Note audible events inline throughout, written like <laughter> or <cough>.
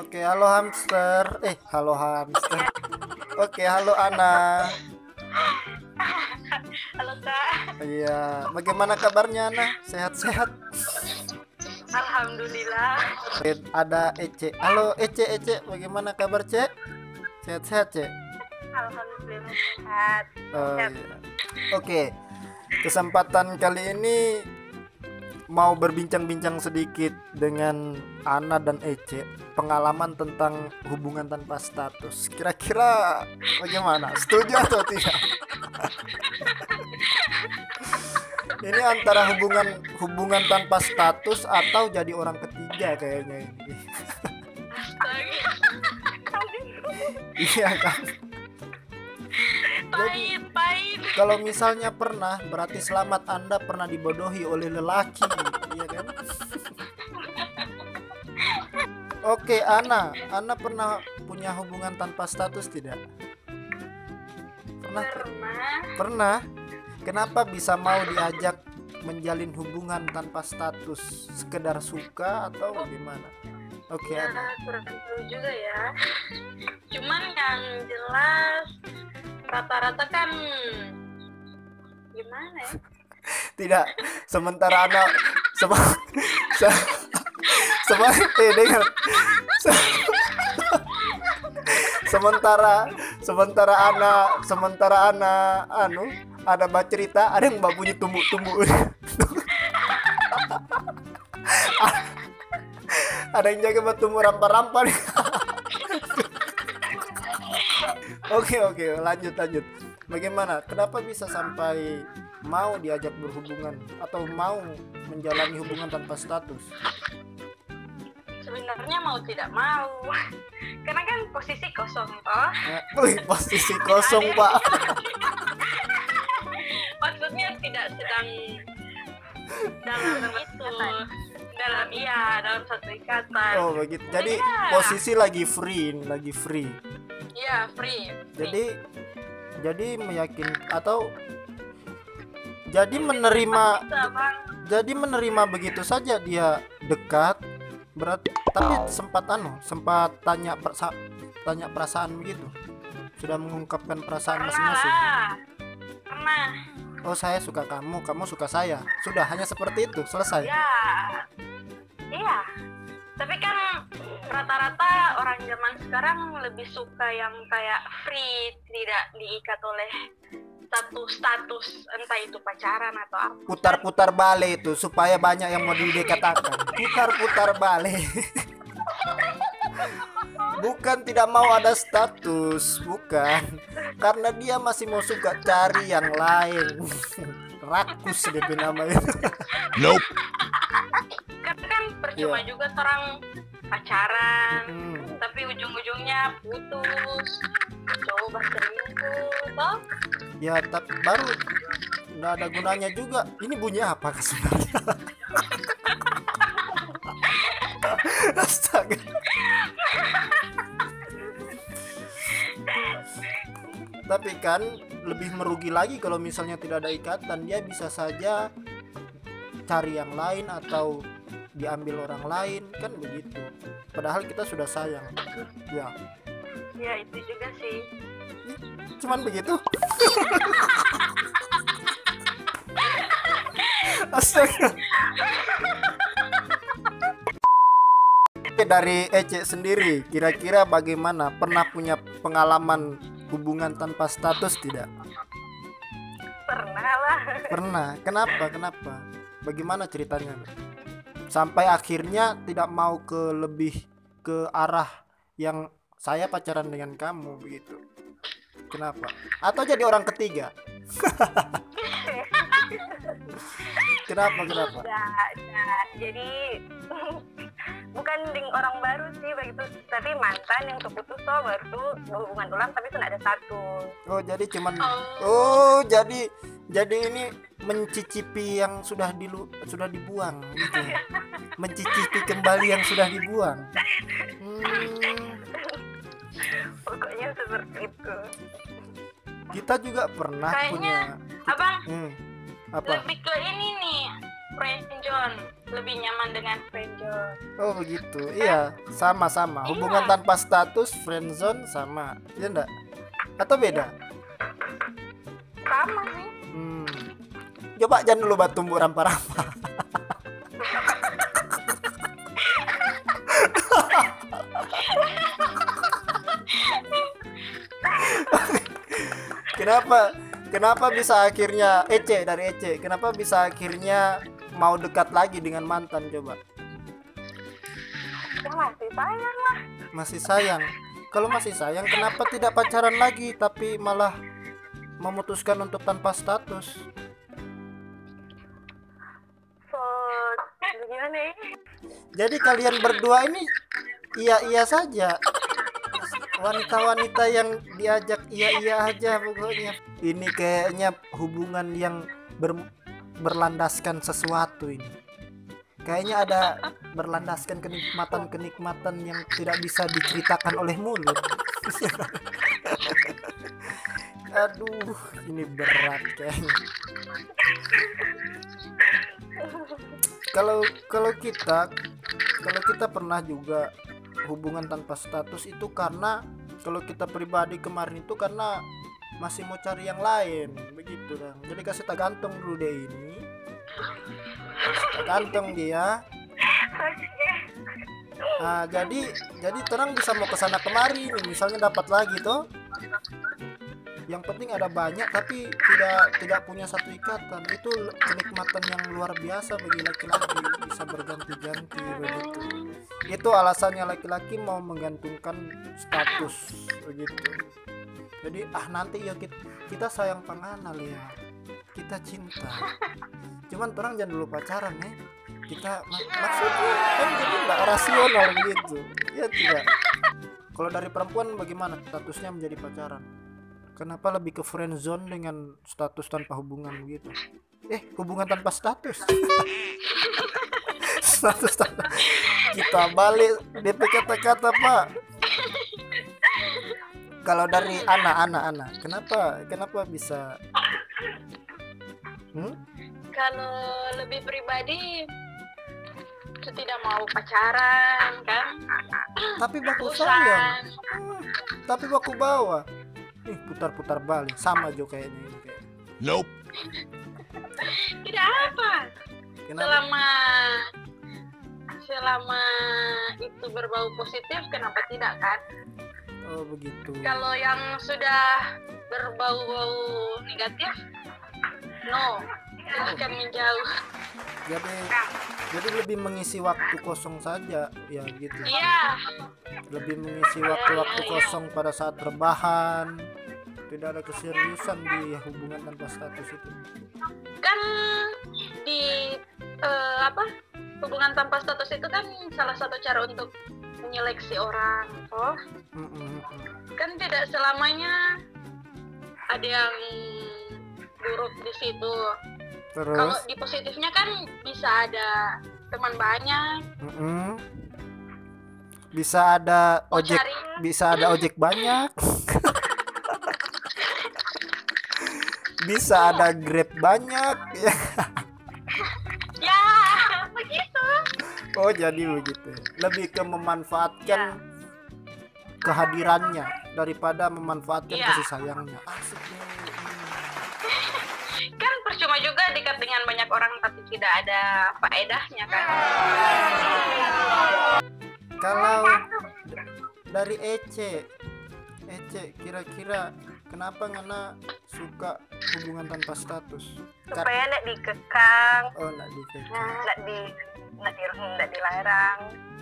Oke, halo hamster. Eh, halo hamster. Oke, halo Ana. Halo Kak. Iya, bagaimana kabarnya Ana? Sehat-sehat? Alhamdulillah. Ada Ece. Halo Ece, Ece, bagaimana kabar Cek? Sehat-sehat Cek? Alhamdulillah sehat. Oh, iya. Oke, kesempatan kali ini mau berbincang-bincang sedikit dengan Ana dan Ece pengalaman tentang hubungan tanpa status. Kira-kira bagaimana? Setuju atau tidak? <laughs> ini antara hubungan hubungan tanpa status atau jadi orang ketiga kayaknya ini. iya kan? Pahit. Kalau misalnya pernah berarti selamat Anda pernah dibodohi oleh lelaki, iya kan? Oke, Ana, Ana pernah punya hubungan tanpa status tidak? Pernah? Pernah. Pernah. Kenapa bisa mau diajak menjalin hubungan tanpa status? Sekedar suka atau bagaimana? Oke, Ya, Ana. kurang tahu juga ya. Cuman yang jelas rata-rata kan gimana ya? Tidak. Sementara Ana sema, se, sema- eh, dengar. Se- sementara sementara Ana sementara Ana anu ada mbak cerita ada yang mbak bunyi tumbuh-tumbuh ada yang jaga mbak tumbuh rampa-rampa oke oke lanjut lanjut bagaimana kenapa bisa sampai mau diajak berhubungan atau mau menjalani hubungan tanpa status Sebenarnya mau tidak mau. <laughs> Karena kan posisi kosong toh. Ya, wih, posisi <laughs> kosong pak <laughs> Maksudnya tidak sedang dalam itu dalam iya dalam satu ikatan. oh begitu jadi Iya. posisi lagi free lagi free Iya free. jadi jadi meyakin atau jadi menerima jadi menerima begitu saja dia dekat berarti tapi sempat anu sempat tanya persa- tanya perasaan begitu sudah mengungkapkan perasaan masing-masing. Pernah. oh saya suka kamu kamu suka saya sudah hanya seperti itu selesai Ya. Iya. Tapi kan rata-rata orang zaman sekarang lebih suka yang kayak free, tidak diikat oleh satu status entah itu pacaran atau apa. putar-putar balik itu supaya banyak yang mau dikatakan putar-putar balik bukan tidak mau ada status bukan karena dia masih mau suka cari yang lain rakus DP nama itu Nope. Karena kan percuma Iya. juga orang pacaran, Hmm, tapi ujung-ujungnya putus. Coba selingkuh, toh? ya tapi baru nggak ada gunanya juga. Ini bunyi apa sebenarnya? <laughs> Astaga. Tapi kan lebih merugi lagi kalau misalnya tidak ada ikatan. Dia bisa saja cari yang lain atau diambil orang lain kan begitu. Padahal kita sudah sayang. Ya. Ya itu juga sih. cuman begitu? <laughs> Astaga. Dari Ece sendiri kira-kira bagaimana? Pernah punya pengalaman hubungan tanpa status tidak? Pernah lah. pernah. Kenapa? Kenapa? Bagaimana ceritanya sampai akhirnya tidak mau ke lebih ke arah yang saya pacaran dengan kamu begitu kenapa atau jadi orang ketiga <laughs> kenapa kenapa. Jadi <laughs> bukan ding orang baru sih begitu, tapi mantan yang terputus toh baru tuh berhubungan ulang tapi sudah ada satu. oh jadi cuman Oh. oh jadi jadi ini mencicipi yang sudah dilu sudah dibuang gitu ya. mencicipi kembali yang sudah dibuang Hmm, Pokoknya seperti itu. kita juga pernah Kayaknya, punya Abang hmm, apa lebih ke ini nih, friend John. lebih nyaman dengan friendzone. Oh begitu. Iya, sama-sama. Hubungan Iya. tanpa status friendzone sama. Iya enggak? Atau beda? Sama sih. Coba jangan dulu batu tumbuk rampa-rampa. kenapa? Kenapa bisa akhirnya Ece dari Ece? Kenapa bisa akhirnya mau dekat lagi dengan mantan coba? Ya masih sayang lah. Masih sayang. Kalau masih sayang, kenapa tidak pacaran lagi tapi malah memutuskan untuk tanpa status? Ya? Jadi kalian berdua ini iya-iya saja. Wanita-wanita yang diajak iya-iya aja pokoknya. Ini kayaknya hubungan yang ber- berlandaskan sesuatu ini. Kayaknya ada berlandaskan kenikmatan-kenikmatan yang tidak bisa diceritakan oleh mulut. <laughs> Aduh, ini berat kayaknya. Kalau kalau kita kalau kita pernah juga hubungan tanpa status itu karena kalau kita pribadi kemarin itu karena masih mau cari yang lain begitu dong jadi kasih tak gantung dulu deh ini. Tak gantung dia. Nah, jadi jadi terang bisa mau ke sana kemari misalnya dapat lagi tuh yang penting ada banyak tapi tidak tidak punya satu ikatan itu kenikmatan yang luar biasa bagi laki-laki bisa berganti-ganti begitu. Itu alasannya laki-laki mau menggantungkan status begitu. Jadi ah nanti ya kita, kita sayang penganal ya kita cinta. Cuman orang jangan dulu pacaran ya kita mak- maksudnya kan jadi nggak rasional gitu ya tidak? Kalau dari perempuan bagaimana statusnya menjadi pacaran kenapa lebih ke friend zone dengan status tanpa hubungan begitu eh hubungan tanpa status <laughs> status tanpa kita balik DP kata-kata pak kalau dari anak-anak anak kenapa kenapa bisa hmm? Kalau lebih pribadi, tidak mau pacaran kan? tapi baku sayang. Hmm, tapi baku bawa ih putar-putar balik. Sama jo kayaknya ini kayak. Nope. <laughs> Tidak apa. kenapa? Selama selama itu berbau positif, kenapa tidak kan? oh begitu. Kalau yang sudah berbau-bau negatif, no, silahkan menjauh. jadi <laughs> jadi lebih mengisi waktu kosong saja. Ya gitu. Iya, lebih mengisi waktu-waktu kosong pada saat rebahan tidak ada keseriusan di hubungan tanpa status itu. Kan di eh, apa hubungan tanpa status itu kan salah satu cara untuk menyeleksi orang, oh Mm, mm, kan tidak selamanya ada yang buruk di situ. Kalau di positifnya kan bisa ada teman banyak, mm, mm. bisa ada ojek bisa ada ojek banyak <laughs> bisa ada grab banyak ya <laughs> ya begitu. oh jadi begitu lebih ke memanfaatkan kehadirannya daripada memanfaatkan Iya. kasih sayangnya asik. <laughs> Kan percuma juga dekat dengan banyak orang tapi tidak ada faedahnya kan. kalau dari Ece Ece kira-kira kenapa ngana suka hubungan tanpa status Supaya nak dikekang, oh nggak dikekang nak di nak di nak dilarang.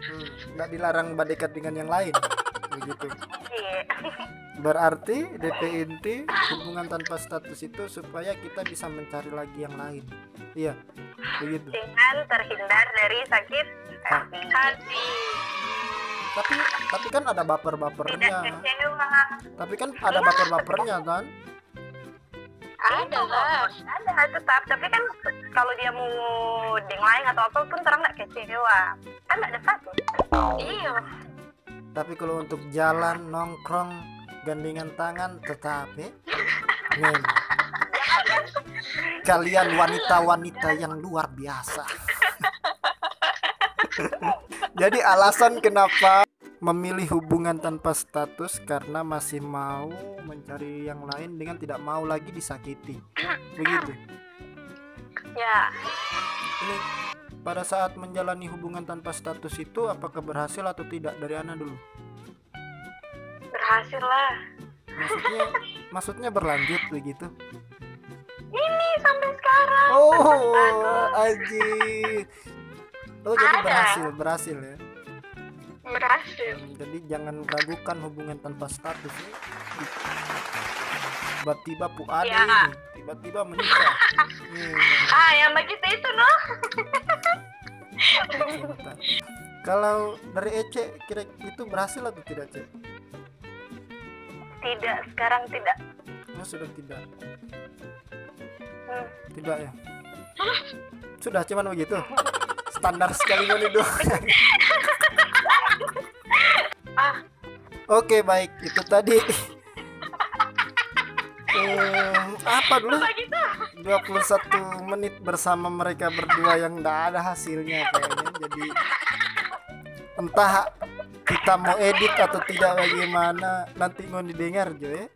hmm, nggak dilarang berdekat dengan yang lain begitu Iya. berarti DP inti hubungan tanpa status itu supaya kita bisa mencari lagi yang lain iya begitu dengan terhindar dari sakit hati. hati. tapi tapi kan ada baper-bapernya kecewa. tapi kan ada baper-bapernya kan Ada lah. Ada tetap, tapi kan kalau dia mau deng lain atau apa pun terang nggak kecewa. Kan nggak ada satu. Iya. tapi kalau untuk jalan nongkrong gandengan tangan tetap ya memang kalian wanita-wanita yang luar biasa <laughs> Jadi alasan kenapa memilih hubungan tanpa status karena masih mau mencari yang lain dengan tidak mau lagi disakiti. Begitu. Ya, Ini pada saat menjalani hubungan tanpa status itu apakah berhasil atau tidak dari Ana dulu? berhasil lah. Maksudnya <laughs> maksudnya berlanjut begitu. Ini sampai sekarang. Oh, aji. Oh, jadi Ada. berhasil, berhasil ya. Berhasil. Jadi jangan ragukan hubungan tanpa status ya. Tiba-tiba pu ada Ya. ini, tiba-tiba menikah. Hmm, <laughs> Ah, yang begitu itu cinta. Kalau dari Ece kira itu berhasil atau tidak, Cek? Tidak, sekarang tidak. Ya, sudah tidak. Hmm. Tidak ya. Sudah cuman begitu. Standar sekali kan itu. <laughs> Oke, baik. Itu tadi Hmm, <laughs> apa dulu? begitu. 21 menit bersama mereka berdua yang tidak ada hasilnya kayaknya. Jadi entah kita mau edit atau tidak bagaimana nanti mau didengar Jo ya.